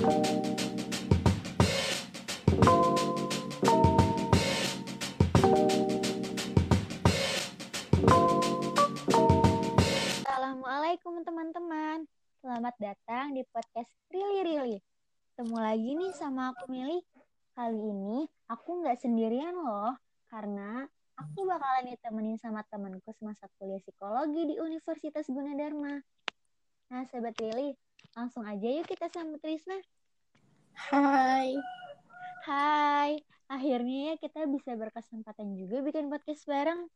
Assalamualaikum teman-teman. Selamat datang di podcast Rili Rili. Ketemu lagi nih sama aku Mili. Kali ini aku nggak sendirian loh, karena aku bakalan ditemenin sama temanku semasa kuliah psikologi di Universitas Gunadarma. Nah, Sobat Rili, langsung aja yuk kita sambut Trisna. Hai. Hai, akhirnya ya kita bisa berkesempatan juga bikin podcast bareng.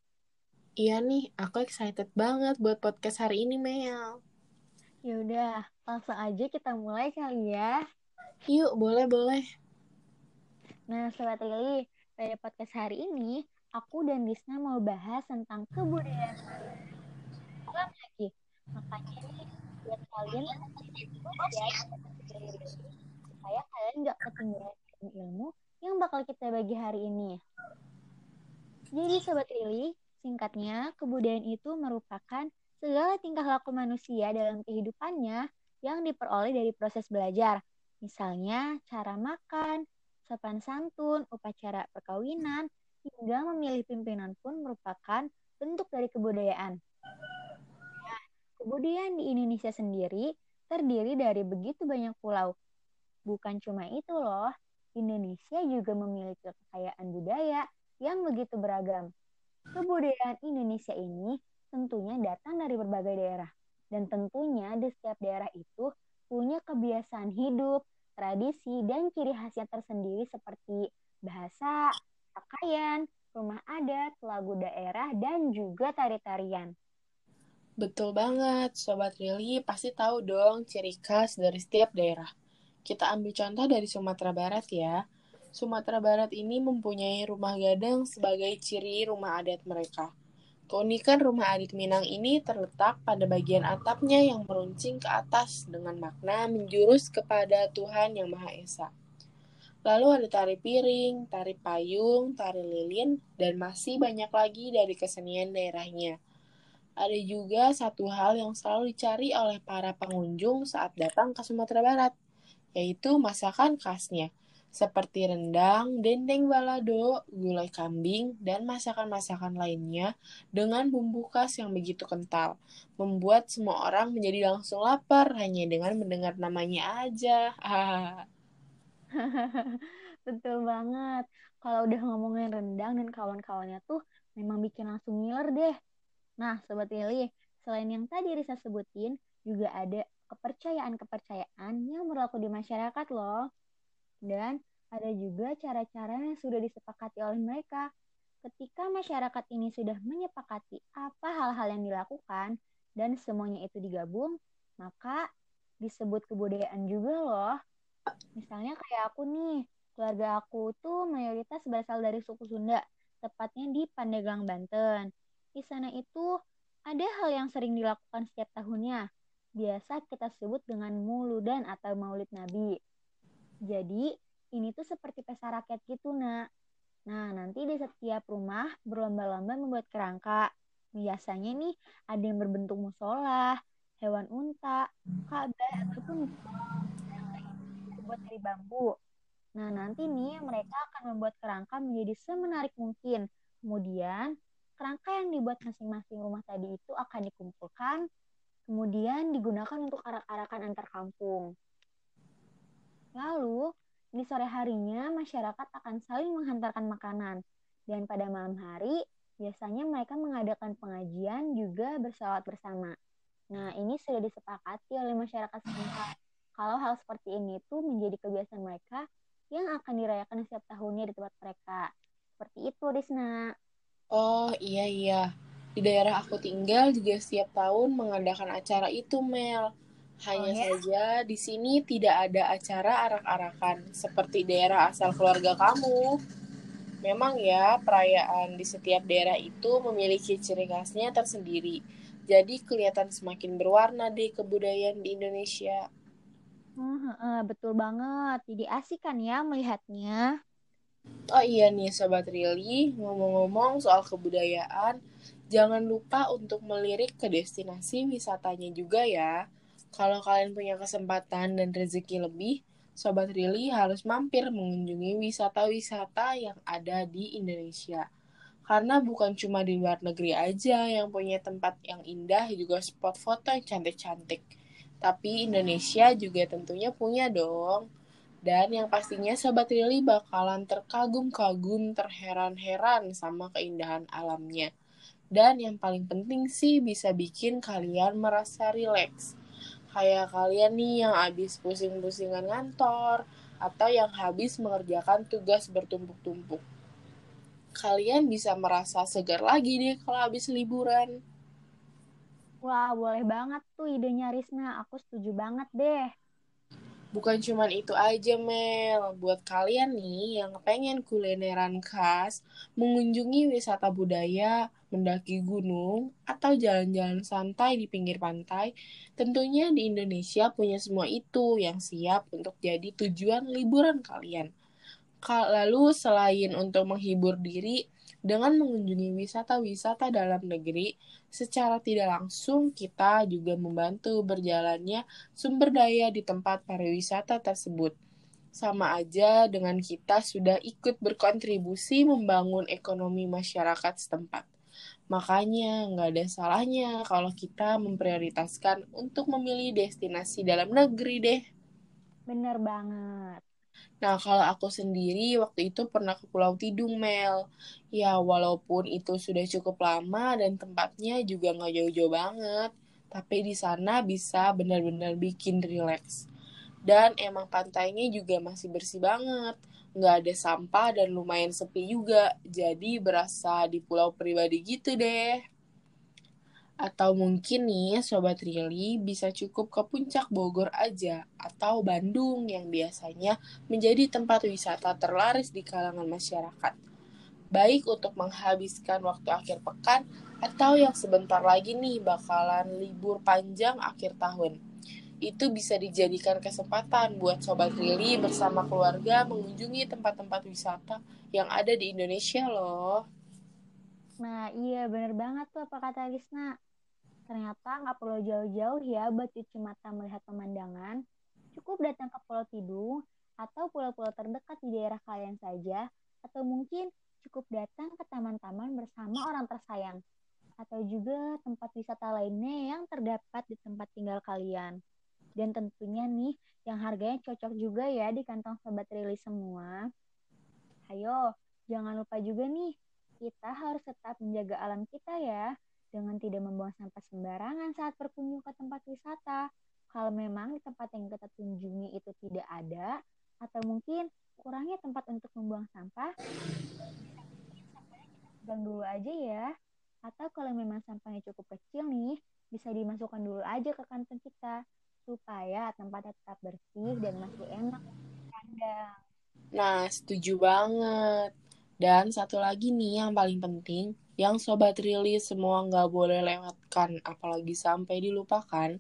Iya nih, aku excited banget buat podcast hari ini, Mel. Yaudah, langsung aja kita mulai kali ya. Yuk, boleh-boleh. Nah, Sobat Rili, pada podcast hari ini, aku dan Disna mau bahas tentang kebudayaan. Lagi, makanya nih, buat kalian ya, supaya kalian nggak ketinggalan ilmu yang bakal kita bagi hari ini. Jadi, Sobat Rili, Singkatnya, kebudayaan itu merupakan segala tingkah laku manusia dalam kehidupannya yang diperoleh dari proses belajar. Misalnya, cara makan, sopan santun, upacara perkawinan, hingga memilih pimpinan pun merupakan bentuk dari kebudayaan. Kebudayaan di Indonesia sendiri terdiri dari begitu banyak pulau. Bukan cuma itu loh, Indonesia juga memiliki kekayaan budaya yang begitu beragam. Kebudayaan Indonesia ini tentunya datang dari berbagai daerah. Dan tentunya di setiap daerah itu punya kebiasaan hidup, tradisi, dan ciri khasnya tersendiri seperti bahasa, pakaian, rumah adat, lagu daerah, dan juga tari-tarian. Betul banget, Sobat Rili pasti tahu dong ciri khas dari setiap daerah. Kita ambil contoh dari Sumatera Barat ya. Sumatera Barat ini mempunyai rumah gadang sebagai ciri rumah adat mereka. Keunikan rumah adat Minang ini terletak pada bagian atapnya yang meruncing ke atas dengan makna menjurus kepada Tuhan Yang Maha Esa. Lalu ada tari piring, tari payung, tari lilin, dan masih banyak lagi dari kesenian daerahnya. Ada juga satu hal yang selalu dicari oleh para pengunjung saat datang ke Sumatera Barat, yaitu masakan khasnya seperti rendang, dendeng balado, gulai kambing, dan masakan-masakan lainnya dengan bumbu khas yang begitu kental, membuat semua orang menjadi langsung lapar hanya dengan mendengar namanya aja. Betul banget. Kalau udah ngomongin rendang dan kawan-kawannya tuh memang bikin langsung ngiler deh. Nah, Sobat Lili, selain yang tadi Risa sebutin, juga ada kepercayaan-kepercayaan yang berlaku di masyarakat loh. Dan ada juga cara-cara yang sudah disepakati oleh mereka. Ketika masyarakat ini sudah menyepakati apa hal-hal yang dilakukan dan semuanya itu digabung, maka disebut kebudayaan juga loh. Misalnya kayak aku nih, keluarga aku tuh mayoritas berasal dari suku Sunda, tepatnya di Pandeglang, Banten. Di sana itu ada hal yang sering dilakukan setiap tahunnya. Biasa kita sebut dengan muludan atau maulid nabi. Jadi, ini tuh seperti pesta rakyat gitu, nak. Nah, nanti di setiap rumah berlomba-lomba membuat kerangka. Biasanya nih ada yang berbentuk musola, hewan unta, ka'bah, ataupun buat dari bambu. Nah, nanti nih mereka akan membuat kerangka menjadi semenarik mungkin. Kemudian, kerangka yang dibuat masing-masing rumah tadi itu akan dikumpulkan, kemudian digunakan untuk arak-arakan antar kampung. Lalu, di sore harinya masyarakat akan saling menghantarkan makanan. Dan pada malam hari, biasanya mereka mengadakan pengajian juga bersalawat bersama. Nah, ini sudah disepakati oleh masyarakat setempat. Kalau hal seperti ini tuh menjadi kebiasaan mereka yang akan dirayakan setiap tahunnya di tempat mereka. Seperti itu, Disna. Oh, iya iya. Di daerah aku tinggal juga setiap tahun mengadakan acara itu, Mel. Hanya Oh, ya? saja di sini tidak ada acara arak-arakan seperti daerah asal keluarga kamu. Memang ya, perayaan di setiap daerah itu memiliki ciri khasnya tersendiri. Jadi kelihatan semakin berwarna deh kebudayaan di Indonesia. Heeh, betul banget. Jadi asik kan ya melihatnya. Oh iya nih Sobat Rili, ngomong-ngomong soal kebudayaan, jangan lupa untuk melirik ke destinasi wisatanya juga ya. Kalau kalian punya kesempatan dan rezeki lebih, Sobat Rili harus mampir mengunjungi wisata-wisata yang ada di Indonesia. Karena bukan cuma di luar negeri aja yang punya tempat yang indah, juga spot foto yang cantik-cantik. Tapi Indonesia juga tentunya punya dong. Dan yang pastinya Sobat Rili bakalan terkagum-kagum, terheran-heran sama keindahan alamnya. Dan yang paling penting sih bisa bikin kalian merasa rileks. Kayak kalian nih yang habis pusing-pusingan kantor, atau yang habis mengerjakan tugas bertumpuk-tumpuk kalian bisa merasa segar lagi deh kalau habis liburan. Wah, boleh banget tuh idenya Risna. Aku setuju banget deh. Bukan cuman itu aja, Mel. Buat kalian nih yang pengen kulineran khas, mengunjungi wisata budaya, mendaki gunung, atau jalan-jalan santai di pinggir pantai, tentunya di Indonesia punya semua itu yang siap untuk jadi tujuan liburan kalian. Lalu selain untuk menghibur diri dengan mengunjungi wisata-wisata dalam negeri, secara tidak langsung kita juga membantu berjalannya sumber daya di tempat pariwisata tersebut. Sama aja dengan kita sudah ikut berkontribusi membangun ekonomi masyarakat setempat. Makanya nggak ada salahnya kalau kita memprioritaskan untuk memilih destinasi dalam negeri deh. Bener banget. Nah, kalau aku sendiri waktu itu pernah ke Pulau Tidung, Mel. Ya, walaupun itu sudah cukup lama dan tempatnya juga nggak jauh-jauh banget, tapi di sana bisa benar-benar bikin rileks. Dan emang pantainya juga masih bersih banget, nggak ada sampah dan lumayan sepi juga, jadi berasa di pulau pribadi gitu deh. Atau mungkin nih Sobat Rili bisa cukup ke puncak Bogor aja atau Bandung yang biasanya menjadi tempat wisata terlaris di kalangan masyarakat. Baik untuk menghabiskan waktu akhir pekan atau yang sebentar lagi nih bakalan libur panjang akhir tahun. Itu bisa dijadikan kesempatan buat Sobat Rili bersama keluarga mengunjungi tempat-tempat wisata yang ada di Indonesia loh. Nah iya bener banget tuh apa kata Gisna. Ternyata nggak perlu jauh-jauh ya buat cuci mata melihat pemandangan. Cukup datang ke Pulau Tidung atau pulau-pulau terdekat di daerah kalian saja, atau mungkin cukup datang ke taman-taman bersama orang tersayang, atau juga tempat wisata lainnya yang terdapat di tempat tinggal kalian. Dan tentunya nih, yang harganya cocok juga ya di kantong sobat rilis semua. Ayo, jangan lupa juga nih, kita harus tetap menjaga alam kita ya, dengan tidak membuang sampah sembarangan saat berkunjung ke tempat wisata. Kalau memang di tempat yang kita kunjungi itu tidak ada, atau mungkin kurangnya tempat untuk membuang sampah, buang dulu aja ya. Atau kalau memang sampahnya cukup kecil nih, bisa dimasukkan dulu aja ke kantong kita, supaya tempat tetap bersih dan masih enak kandang. Nah, setuju banget. Dan satu lagi nih yang paling penting, yang Sobat Rili semua nggak boleh lewatkan, apalagi sampai dilupakan.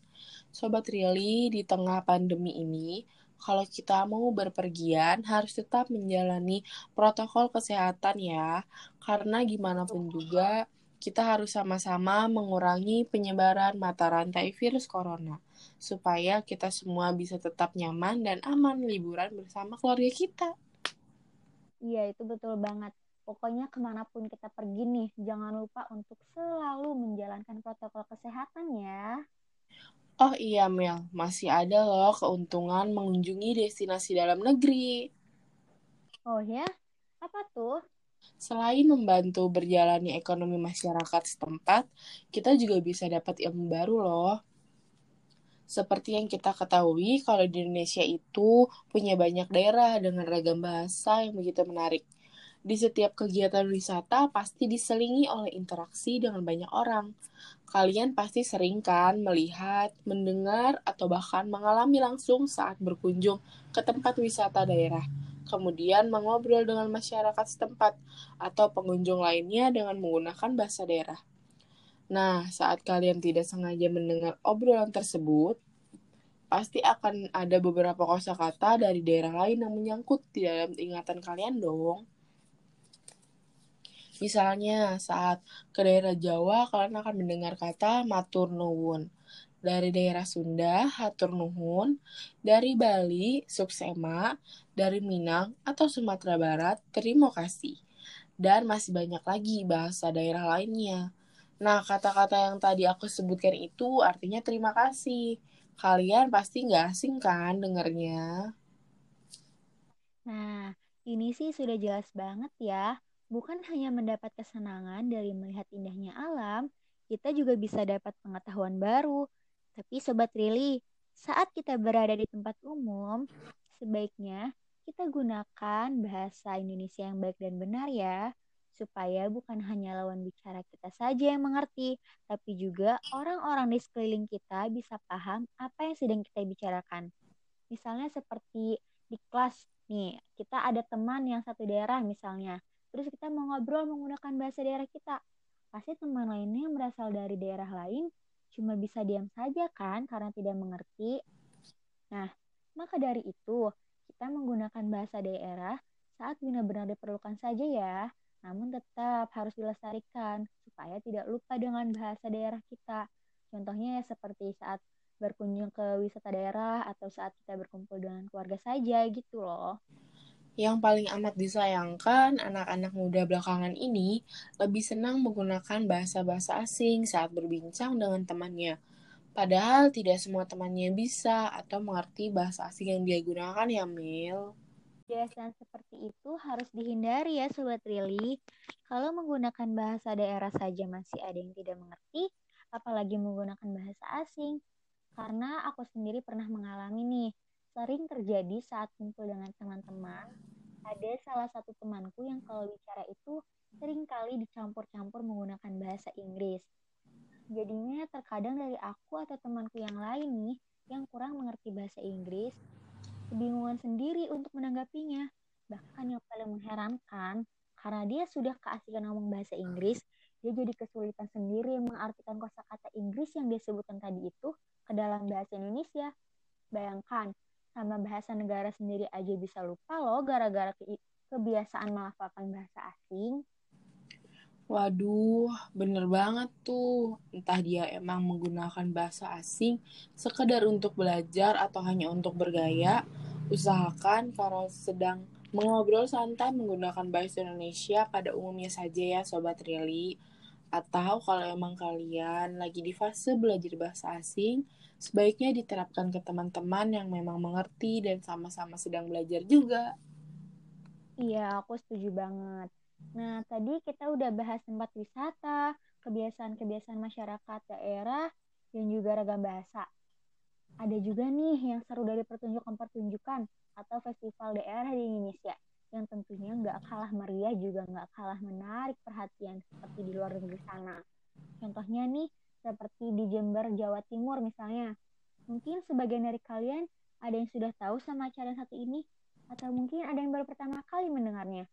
Sobat Rili, di tengah pandemi ini, kalau kita mau berpergian harus tetap menjalani protokol kesehatan ya. Karena gimana pun juga, kita harus sama-sama mengurangi penyebaran mata rantai virus corona. Supaya kita semua bisa tetap nyaman dan aman liburan bersama keluarga kita. Iya, itu betul banget. Pokoknya ke mana pun kita pergi nih, jangan lupa untuk selalu menjalankan protokol kesehatan ya. Oh iya Mel, masih ada loh keuntungan mengunjungi destinasi dalam negeri. Oh ya? Apa tuh? Selain membantu berjalannya ekonomi masyarakat setempat, kita juga bisa dapat ilmu baru loh. Seperti yang kita ketahui, kalau di Indonesia itu punya banyak daerah dengan ragam bahasa yang begitu menarik. Di setiap kegiatan wisata pasti diselingi oleh interaksi dengan banyak orang. Kalian pasti sering kan melihat, mendengar, atau bahkan mengalami langsung saat berkunjung ke tempat wisata daerah. Kemudian mengobrol dengan masyarakat setempat atau pengunjung lainnya dengan menggunakan bahasa daerah. Nah, saat kalian tidak sengaja mendengar obrolan tersebut, pasti akan ada beberapa kosakata dari daerah lain yang menyangkut di dalam ingatan kalian dong. Misalnya, saat ke daerah Jawa, kalian akan mendengar kata matur nuwun. Dari daerah Sunda, Hatur Nuhun. Dari Bali, Suksema. Dari Minang atau Sumatera Barat, terima kasih. Dan masih banyak lagi bahasa daerah lainnya. Nah, kata-kata yang tadi aku sebutkan itu artinya terima kasih. Kalian pasti nggak asing kan dengernya? Nah, ini sih sudah jelas banget ya. Bukan hanya mendapat kesenangan dari melihat indahnya alam, kita juga bisa dapat pengetahuan baru. Tapi Sobat Rili, saat kita berada di tempat umum, sebaiknya kita gunakan bahasa Indonesia yang baik dan benar ya, supaya bukan hanya lawan bicara kita saja yang mengerti, tapi juga orang-orang di sekeliling kita bisa paham apa yang sedang kita bicarakan. Misalnya seperti di kelas nih, kita ada teman yang satu daerah misalnya, terus kita mau ngobrol menggunakan bahasa daerah kita. Pasti teman lainnya yang berasal dari daerah lain cuma bisa diam saja kan karena tidak mengerti. Nah, maka dari itu, kita menggunakan bahasa daerah saat benar-benar diperlukan saja ya, namun tetap harus dilestarikan supaya tidak lupa dengan bahasa daerah kita. Contohnya ya seperti saat berkunjung ke wisata daerah atau saat kita berkumpul dengan keluarga saja gitu loh. Yang paling amat disayangkan, anak-anak muda belakangan ini lebih senang menggunakan bahasa-bahasa asing saat berbincang dengan temannya. Padahal tidak semua temannya bisa atau mengerti bahasa asing yang dia gunakan ya, Mil. Kebiasaan seperti itu harus dihindari ya Sobat Rili. Kalau menggunakan bahasa daerah saja masih ada yang tidak mengerti, apalagi menggunakan bahasa asing. Karena aku sendiri pernah mengalami nih, sering terjadi saat kumpul dengan teman-teman. Ada salah satu temanku yang kalau bicara itu sering kali dicampur-campur menggunakan bahasa Inggris. Jadinya terkadang dari aku atau temanku yang lain nih yang kurang mengerti bahasa Inggris, kebingungan sendiri untuk menanggapinya. Bahkan yang paling mengherankan, karena dia sudah keasikan ngomong bahasa Inggris, dia jadi kesulitan sendiri mengartikan kosakata Inggris yang dia sebutkan tadi itu ke dalam bahasa Indonesia. Bayangkan, sama bahasa negara sendiri aja bisa lupa loh gara-gara ke kebiasaan melafalkan bahasa asing. Waduh, bener banget tuh. Entah dia emang menggunakan bahasa asing sekedar untuk belajar atau hanya untuk bergaya, usahakan kalau sedang mengobrol santai menggunakan bahasa Indonesia pada umumnya saja ya Sobat Rili. Atau kalau emang kalian lagi di fase belajar bahasa asing, sebaiknya diterapkan ke teman-teman yang memang mengerti dan sama-sama sedang belajar juga. Iya, aku setuju banget. Nah, tadi kita udah bahas tempat wisata, kebiasaan-kebiasaan masyarakat daerah, dan juga ragam bahasa. Ada juga nih yang seru dari pertunjukan-pertunjukan atau festival daerah di Indonesia yang tentunya nggak kalah meriah juga nggak kalah menarik perhatian seperti di luar negeri sana. Contohnya nih, seperti di Jember, Jawa Timur misalnya. Mungkin sebagian dari kalian ada yang sudah tahu sama acara satu ini, atau mungkin ada yang baru pertama kali mendengarnya.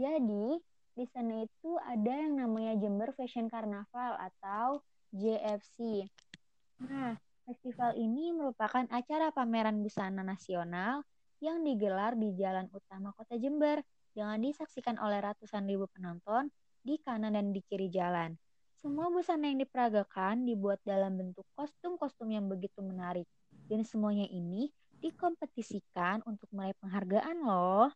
Jadi, di sana itu ada yang namanya Jember Fashion Carnival atau JFC. Nah, festival ini merupakan acara pameran busana nasional yang digelar di jalan utama kota Jember dengan disaksikan oleh ratusan ribu penonton di kanan dan di kiri jalan. Semua busana yang diperagakan dibuat dalam bentuk kostum-kostum yang begitu menarik. Dan semuanya ini dikompetisikan untuk meraih penghargaan loh.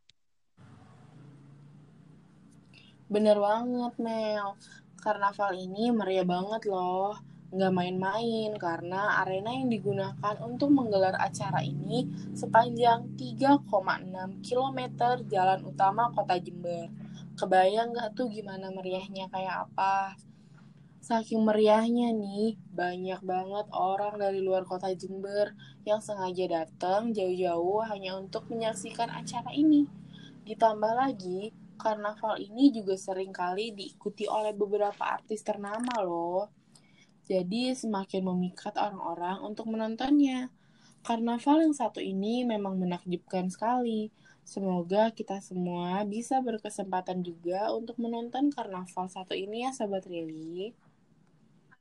Bener banget, Mel. Karnaval ini meriah banget loh. Nggak main-main karena arena yang digunakan untuk menggelar acara ini sepanjang 3,6 km jalan utama kota Jember. Kebayang nggak tuh gimana meriahnya kayak apa? Saking meriahnya nih, banyak banget orang dari luar kota Jember yang sengaja datang jauh-jauh hanya untuk menyaksikan acara ini. Ditambah lagi, karnaval ini juga sering kali diikuti oleh beberapa artis ternama loh. Jadi semakin memikat orang-orang untuk menontonnya. Karnaval yang satu ini memang menakjubkan sekali. Semoga kita semua bisa berkesempatan juga untuk menonton karnaval satu ini ya Sobat Rili.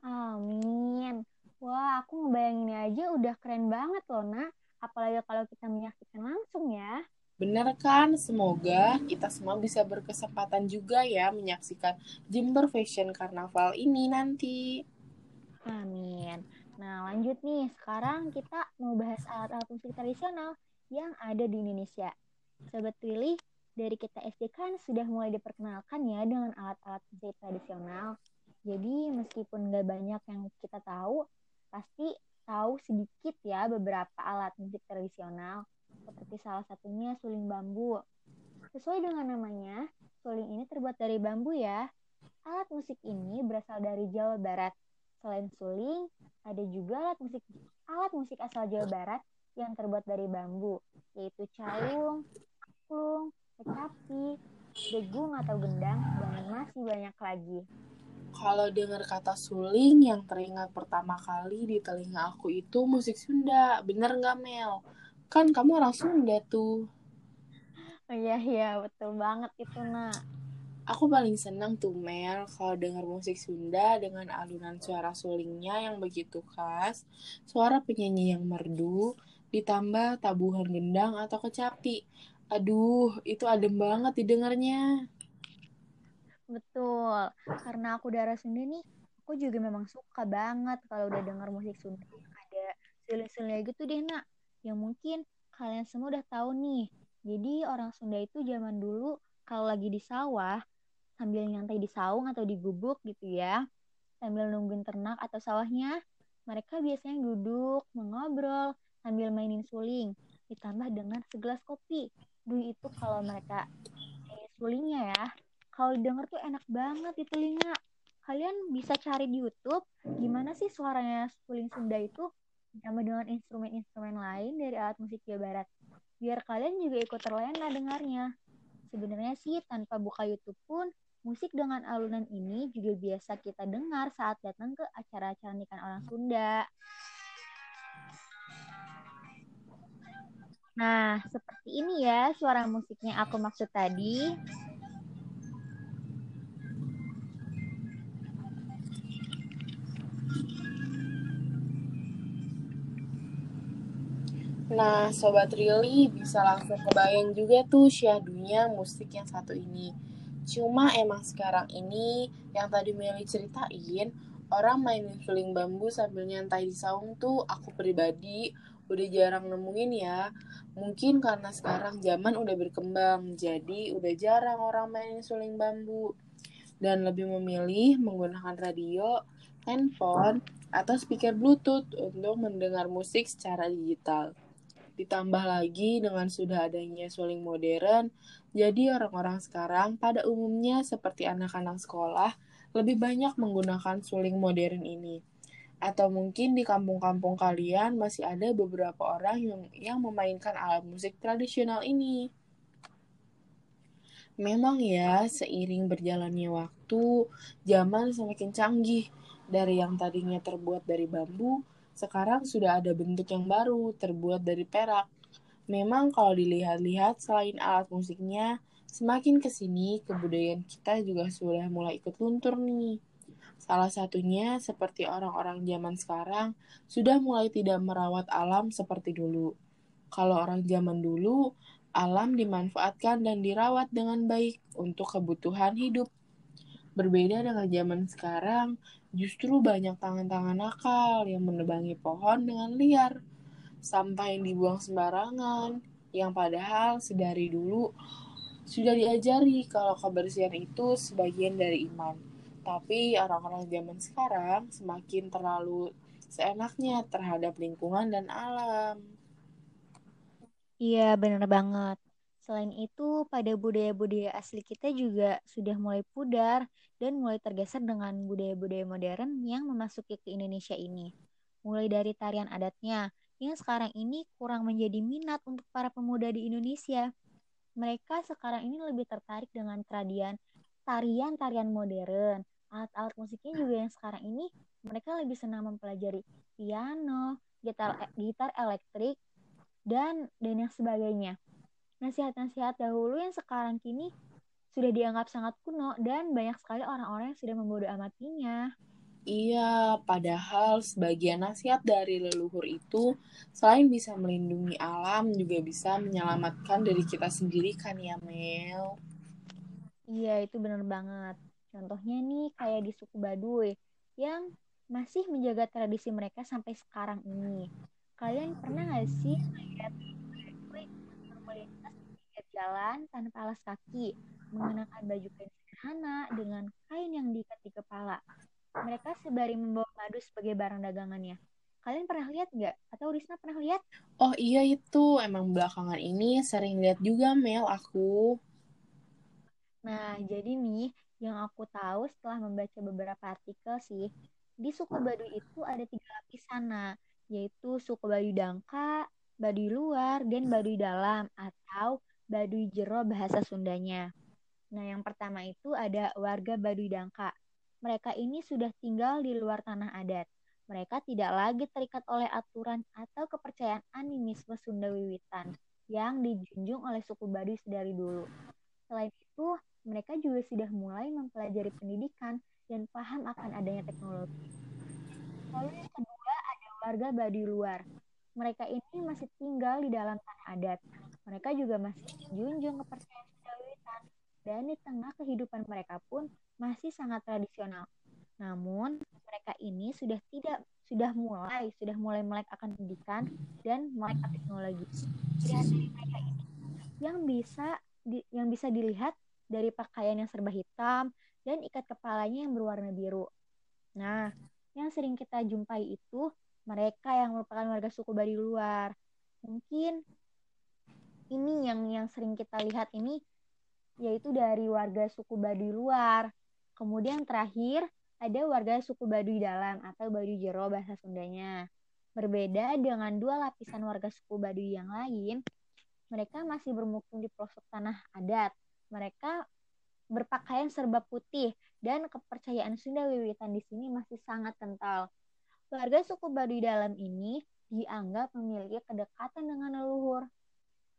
Amin. Wah, aku ngebayanginnya aja udah keren banget loh, Nak. Apalagi kalau kita menyaksikan langsung ya. Bener kan? Semoga kita semua bisa berkesempatan juga ya menyaksikan Jember Fashion Carnival ini nanti. Amin. Nah, lanjut nih. Sekarang kita mau bahas alat-alat musik tradisional yang ada di Indonesia. Sobat Willy, dari kita SD kan sudah mulai diperkenalkan ya dengan alat-alat musik tradisional. Jadi meskipun nggak banyak yang kita tahu, pasti tahu sedikit ya beberapa alat musik tradisional. Seperti salah satunya suling bambu. Sesuai dengan namanya, suling ini terbuat dari bambu ya. Alat musik ini berasal dari Jawa Barat. Selain suling, ada juga alat musik alat musik asal Jawa Barat yang terbuat dari bambu, yaitu calung, klung, kecapi, degung atau gendang, dan masih banyak lagi. Kalau dengar kata suling, yang teringat pertama kali di telinga aku itu musik Sunda. Bener nggak, Mel? Kan kamu orang Sunda tuh. Oh iya, iya, betul banget itu, nak. Aku paling senang tuh Mel kalau dengar musik Sunda dengan alunan suara sulingnya yang begitu khas, suara penyanyi yang merdu, ditambah tabuhan gendang atau kecapi. Aduh, itu adem banget didengarnya. Betul, karena aku darah Sunda nih, aku juga memang suka banget kalau udah dengar musik Sunda ada suling-sulingnya gitu deh, nak. Yang mungkin kalian semua udah tahu nih. Jadi orang Sunda itu zaman dulu kalau lagi di sawah, sambil nyantai di saung atau di gubuk gitu ya. Sambil nungguin ternak atau sawahnya, mereka biasanya duduk, mengobrol, sambil mainin suling. Ditambah dengan segelas kopi. Dulu itu kalau mereka eh, sulingnya ya, kalau denger tuh enak banget di telinga. Kalian bisa cari di YouTube gimana sih suaranya suling Sunda itu sama dengan instrumen-instrumen lain dari alat musik Jawa Barat. Biar kalian juga ikut terlena dengarnya. Sebenarnya sih tanpa buka YouTube pun Musik dengan alunan ini juga biasa kita dengar saat datang ke acara-acara nikahan orang Sunda. Nah, seperti ini ya suara musiknya aku maksud tadi. Nah, Sobat Rili bisa langsung kebayang juga tuh syahdunya musik yang satu ini. Cuma emang sekarang ini yang tadi Meli ceritain, orang mainin suling bambu sambil nyantai di saung tuh aku pribadi udah jarang nemuin ya. Mungkin karena sekarang zaman udah berkembang, jadi udah jarang orang mainin suling bambu. Dan lebih memilih menggunakan radio, handphone, atau speaker bluetooth untuk mendengar musik secara digital. Ditambah lagi dengan sudah adanya suling modern, jadi orang-orang sekarang pada umumnya seperti anak-anak sekolah lebih banyak menggunakan suling modern ini. Atau mungkin di kampung-kampung kalian masih ada beberapa orang yang, yang memainkan alat musik tradisional ini. Memang ya, seiring berjalannya waktu, zaman semakin canggih. Dari yang tadinya terbuat dari bambu, sekarang sudah ada bentuk yang baru, terbuat dari perak. Memang kalau dilihat-lihat, selain alat musiknya, semakin ke sini kebudayaan kita juga sudah mulai ikut luntur nih. Salah satunya seperti orang-orang zaman sekarang sudah mulai tidak merawat alam seperti dulu. Kalau orang zaman dulu, alam dimanfaatkan dan dirawat dengan baik untuk kebutuhan hidup. Berbeda dengan zaman sekarang, Justru banyak tangan-tangan nakal yang menebangi pohon dengan liar. Sampah yang dibuang sembarangan, yang padahal sedari dulu sudah diajari kalau kebersihan itu sebagian dari iman. Tapi orang-orang zaman sekarang semakin terlalu seenaknya terhadap lingkungan dan alam. Iya, benar banget. Selain itu, pada budaya-budaya asli kita juga sudah mulai pudar dan mulai tergeser dengan budaya-budaya modern yang memasuki ke Indonesia ini. Mulai dari tarian adatnya, yang sekarang ini kurang menjadi minat untuk para pemuda di Indonesia. Mereka sekarang ini lebih tertarik dengan tradian tarian-tarian modern. Alat-alat musiknya juga yang sekarang ini mereka lebih senang mempelajari piano, gitar gitar elektrik, dan dan yang sebagainya nasihat-nasihat dahulu yang sekarang kini sudah dianggap sangat kuno dan banyak sekali orang-orang yang sudah membodoh amatinya. Iya, padahal sebagian nasihat dari leluhur itu selain bisa melindungi alam juga bisa menyelamatkan diri kita sendiri kan ya Mel? Iya, itu benar banget. Contohnya nih kayak di suku Baduy yang masih menjaga tradisi mereka sampai sekarang ini. Kalian pernah nggak sih melihat jalan tanpa alas kaki, mengenakan baju kain sederhana dengan kain yang diikat di kepala? Mereka sebari membawa madu sebagai barang dagangannya. Kalian pernah lihat nggak? Atau Risna pernah lihat? Oh iya itu, emang belakangan ini sering lihat juga Mel aku. Nah, jadi nih yang aku tahu setelah membaca beberapa artikel sih, di suku Baduy itu ada tiga lapisan, nah, yaitu suku Baduy Dangka, Baduy luar, dan Baduy dalam atau Baduy jero bahasa Sundanya. Nah, yang pertama itu ada warga Baduy Dangka. Mereka ini sudah tinggal di luar tanah adat. Mereka tidak lagi terikat oleh aturan atau kepercayaan animisme Sunda Wiwitan yang dijunjung oleh suku Baduy sedari dulu. Selain itu, mereka juga sudah mulai mempelajari pendidikan dan paham akan adanya teknologi. Lalu yang kedua ada warga Baduy luar. Mereka ini masih tinggal di dalam tanah adat. Mereka juga masih menjunjung kepercayaan Wiwitan dan di tengah kehidupan mereka pun masih sangat tradisional. Namun, mereka ini sudah tidak sudah mulai sudah mulai melek akan pendidikan dan melek akan teknologi. Mereka ini yang bisa di, yang bisa dilihat dari pakaian yang serba hitam dan ikat kepalanya yang berwarna biru. Nah, yang sering kita jumpai itu mereka yang merupakan warga suku Baduy luar. Mungkin ini yang yang sering kita lihat ini yaitu dari warga suku Baduy luar. Kemudian terakhir ada warga suku Baduy dalam atau Baduy jero bahasa Sundanya. Berbeda dengan dua lapisan warga suku Baduy yang lain, mereka masih bermukim di pelosok tanah adat. Mereka berpakaian serba putih dan kepercayaan Sunda Wiwitan di sini masih sangat kental. Warga suku Baduy dalam ini dianggap memiliki kedekatan dengan leluhur.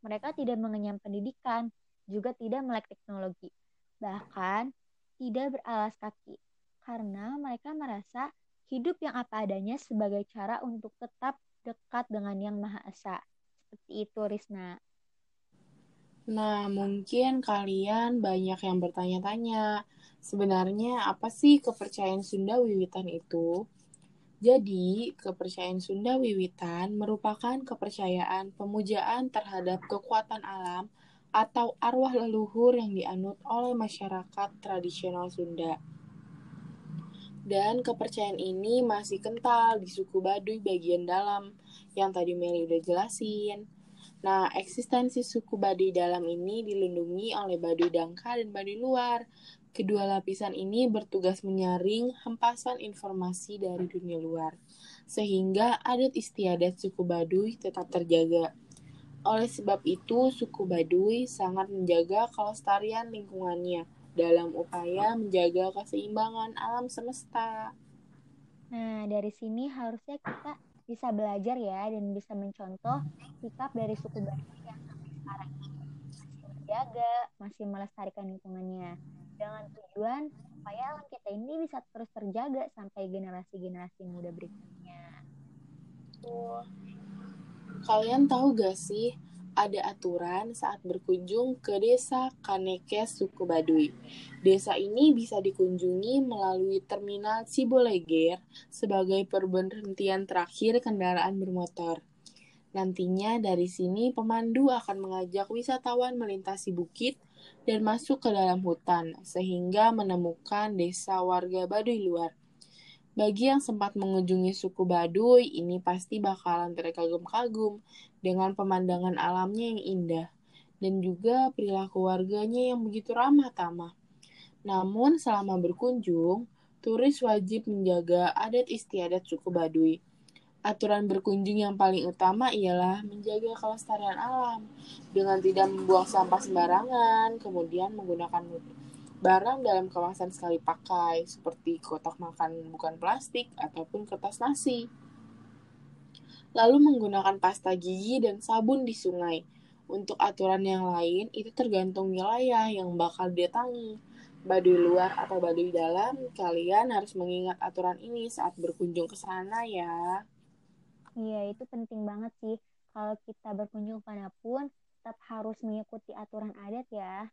Mereka tidak mengenyam pendidikan, juga tidak melek teknologi. Bahkan tidak beralas kaki karena mereka merasa hidup yang apa adanya sebagai cara untuk tetap dekat dengan Yang Maha Esa. Seperti itu, Risna. Nah, mungkin kalian banyak yang bertanya-tanya, sebenarnya apa sih kepercayaan Sunda Wiwitan itu? Jadi, kepercayaan Sunda Wiwitan merupakan kepercayaan pemujaan terhadap kekuatan alam atau arwah leluhur yang dianut oleh masyarakat tradisional Sunda. Dan kepercayaan ini masih kental di suku Baduy bagian dalam yang tadi Meli udah jelasin. Nah, eksistensi suku Baduy dalam ini dilindungi oleh Baduy Dangka dan Baduy luar. Kedua lapisan ini bertugas menyaring hempasan informasi dari dunia luar, sehingga adat istiadat suku Baduy tetap terjaga. Oleh sebab itu, suku Baduy sangat menjaga kelestarian lingkungannya, dalam upaya menjaga keseimbangan alam semesta. Nah, dari sini harusnya kita bisa belajar ya dan bisa mencontoh sikap dari suku Baduy yang sampai sekarang ini masih masih melestarikan lingkungannya dengan tujuan supaya alam kita ini bisa terus terjaga sampai generasi-generasi muda berikutnya. Tuh. Kalian tahu gak sih ada aturan saat berkunjung ke desa Kanekes suku Baduy. Desa ini bisa dikunjungi melalui terminal Ciboleger sebagai perberhentian terakhir kendaraan bermotor. Nantinya dari sini pemandu akan mengajak wisatawan melintasi bukit dan masuk ke dalam hutan sehingga menemukan desa warga Baduy luar. Bagi yang sempat mengunjungi suku Baduy, ini pasti bakalan terkagum-kagum dengan pemandangan alamnya yang indah dan juga perilaku warganya yang begitu ramah tamah. Namun selama berkunjung, turis wajib menjaga adat istiadat suku Baduy. Aturan berkunjung yang paling utama ialah menjaga kelestarian alam dengan tidak membuang sampah sembarangan, kemudian menggunakan barang dalam kemasan sekali pakai seperti kotak makan bukan plastik ataupun kertas nasi. Lalu menggunakan pasta gigi dan sabun di sungai. Untuk aturan yang lain itu tergantung wilayah yang bakal didatangi. Baduy luar atau baduy dalam, kalian harus mengingat aturan ini saat berkunjung ke sana ya. Iya, itu penting banget sih. Kalau kita berkunjung pun tetap harus mengikuti aturan adat ya.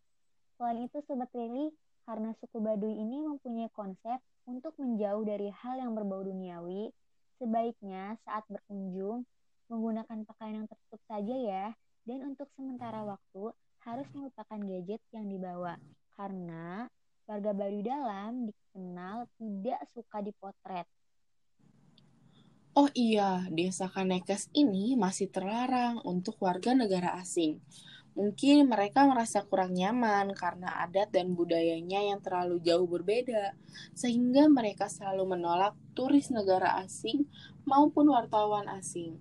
Selain itu, Sobat Reli, karena suku Baduy ini mempunyai konsep untuk menjauh dari hal yang berbau duniawi, sebaiknya saat berkunjung menggunakan pakaian yang tertutup saja ya, dan untuk sementara waktu harus melupakan gadget yang dibawa, karena warga Baduy dalam dikenal tidak suka dipotret. Oh iya, desa Kanekes ini masih terlarang untuk warga negara asing. Mungkin mereka merasa kurang nyaman karena adat dan budayanya yang terlalu jauh berbeda, sehingga mereka selalu menolak turis negara asing maupun wartawan asing.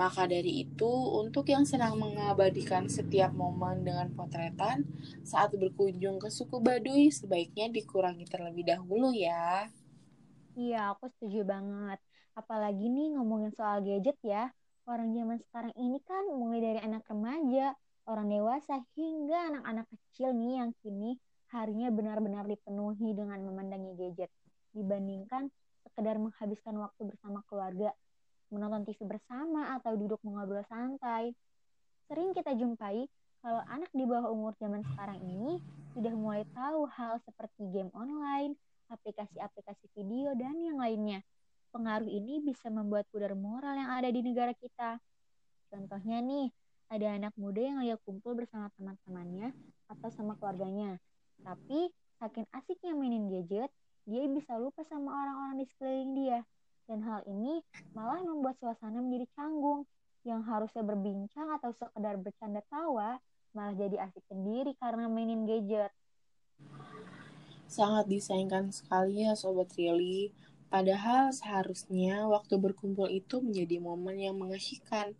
Maka dari itu, untuk yang sedang mengabadikan setiap momen dengan potretan saat berkunjung ke suku Baduy, sebaiknya dikurangi terlebih dahulu ya. Iya, aku setuju banget. Apalagi nih ngomongin soal gadget ya. Orang zaman sekarang ini kan mulai dari anak remaja, orang dewasa hingga anak-anak kecil nih yang kini harinya benar-benar dipenuhi dengan memandangi gadget dibandingkan sekedar menghabiskan waktu bersama keluarga, menonton TV bersama atau duduk mengobrol santai. Sering kita jumpai kalau anak di bawah umur zaman sekarang ini sudah mulai tahu hal seperti game online, aplikasi-aplikasi video, dan yang lainnya. Pengaruh ini bisa membuat pudar moral yang ada di negara kita. Contohnya nih, ada anak muda yang lagi kumpul bersama teman-temannya atau sama keluarganya. Tapi saking asiknya mainin gadget, dia bisa lupa sama orang-orang di sekeliling dia. Dan hal ini malah membuat suasana menjadi canggung. Yang harusnya berbincang atau sekedar bercanda tawa, malah jadi asik sendiri karena mainin gadget. Sangat disayangkan sekali ya Sobat Rili. Padahal seharusnya waktu berkumpul itu menjadi momen yang mengasihkan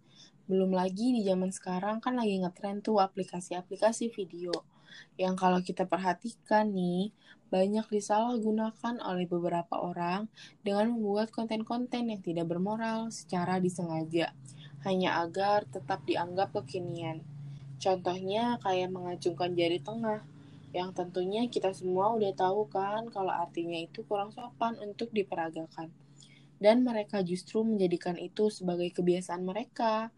belum lagi di zaman sekarang kan lagi ngetren tuh aplikasi-aplikasi video. Yang kalau kita perhatikan nih, banyak disalahgunakan oleh beberapa orang dengan membuat konten-konten yang tidak bermoral secara disengaja, hanya agar tetap dianggap kekinian. Contohnya kayak mengacungkan jari tengah, yang tentunya kita semua udah tahu kan kalau artinya itu kurang sopan untuk diperagakan. Dan mereka justru menjadikan itu sebagai kebiasaan mereka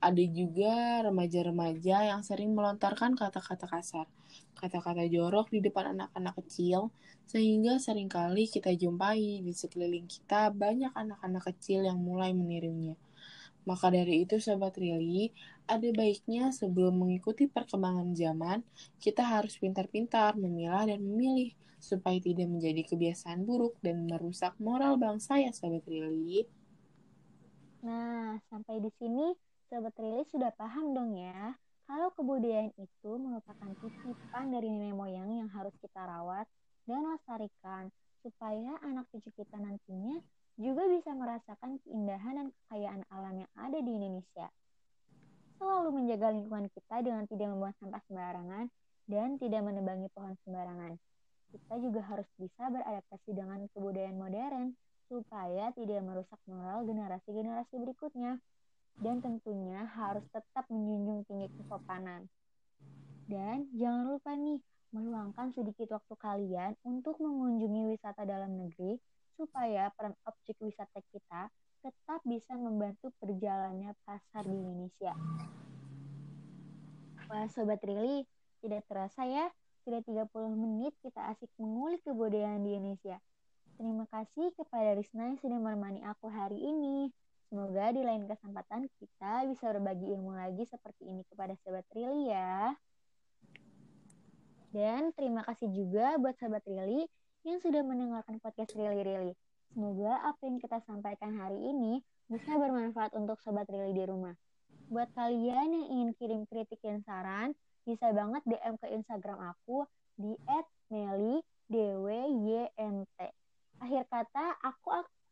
ada juga remaja-remaja yang sering melontarkan kata-kata kasar, kata-kata jorok di depan anak-anak kecil, sehingga sering kali kita jumpai di sekeliling kita banyak anak-anak kecil yang mulai menirunya. Maka dari itu, Sobat Rili, ada baiknya sebelum mengikuti perkembangan zaman, kita harus pintar-pintar memilah dan memilih, supaya tidak menjadi kebiasaan buruk dan merusak moral bangsa ya, Sobat Rili. Nah, sampai di sini Sobat Rilis sudah paham dong ya, kalau kebudayaan itu merupakan titipan dari nenek moyang yang harus kita rawat dan lestarikan, supaya anak cucu kita nantinya juga bisa merasakan keindahan dan kekayaan alam yang ada di Indonesia. Selalu menjaga lingkungan kita dengan tidak membuang sampah sembarangan dan tidak menebangi pohon sembarangan. Kita juga harus bisa beradaptasi dengan kebudayaan modern supaya tidak merusak moral generasi-generasi berikutnya dan tentunya harus tetap menjunjung tinggi kesopanan. Dan jangan lupa nih, meluangkan sedikit waktu kalian untuk mengunjungi wisata dalam negeri supaya peran objek wisata kita tetap bisa membantu perjalanannya pasar di Indonesia. Wah, Sobat Rili, tidak terasa ya, sudah 30 menit kita asik mengulik kebudayaan di Indonesia. Terima kasih kepada Rizna yang sudah menemani aku hari ini. Semoga di lain kesempatan kita bisa berbagi ilmu lagi seperti ini kepada Sobat Rili ya. Dan terima kasih juga buat Sobat Rili yang sudah mendengarkan podcast Rili Rili. Semoga apa yang kita sampaikan hari ini bisa bermanfaat untuk Sobat Rili di rumah. Buat kalian yang ingin kirim kritik dan saran, bisa banget DM ke Instagram aku di @meli_dwynt. Akhir kata, aku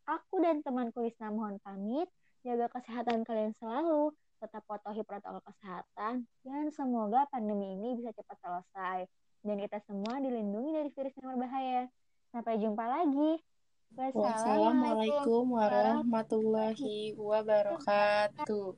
Aku dan temanku Risna mohon pamit, jaga kesehatan kalian selalu, tetap patuhi protokol kesehatan, dan semoga pandemi ini bisa cepat selesai. Dan kita semua dilindungi dari virus yang berbahaya. Sampai jumpa lagi. Wassalamualaikum warahmatullahi wabarakatuh.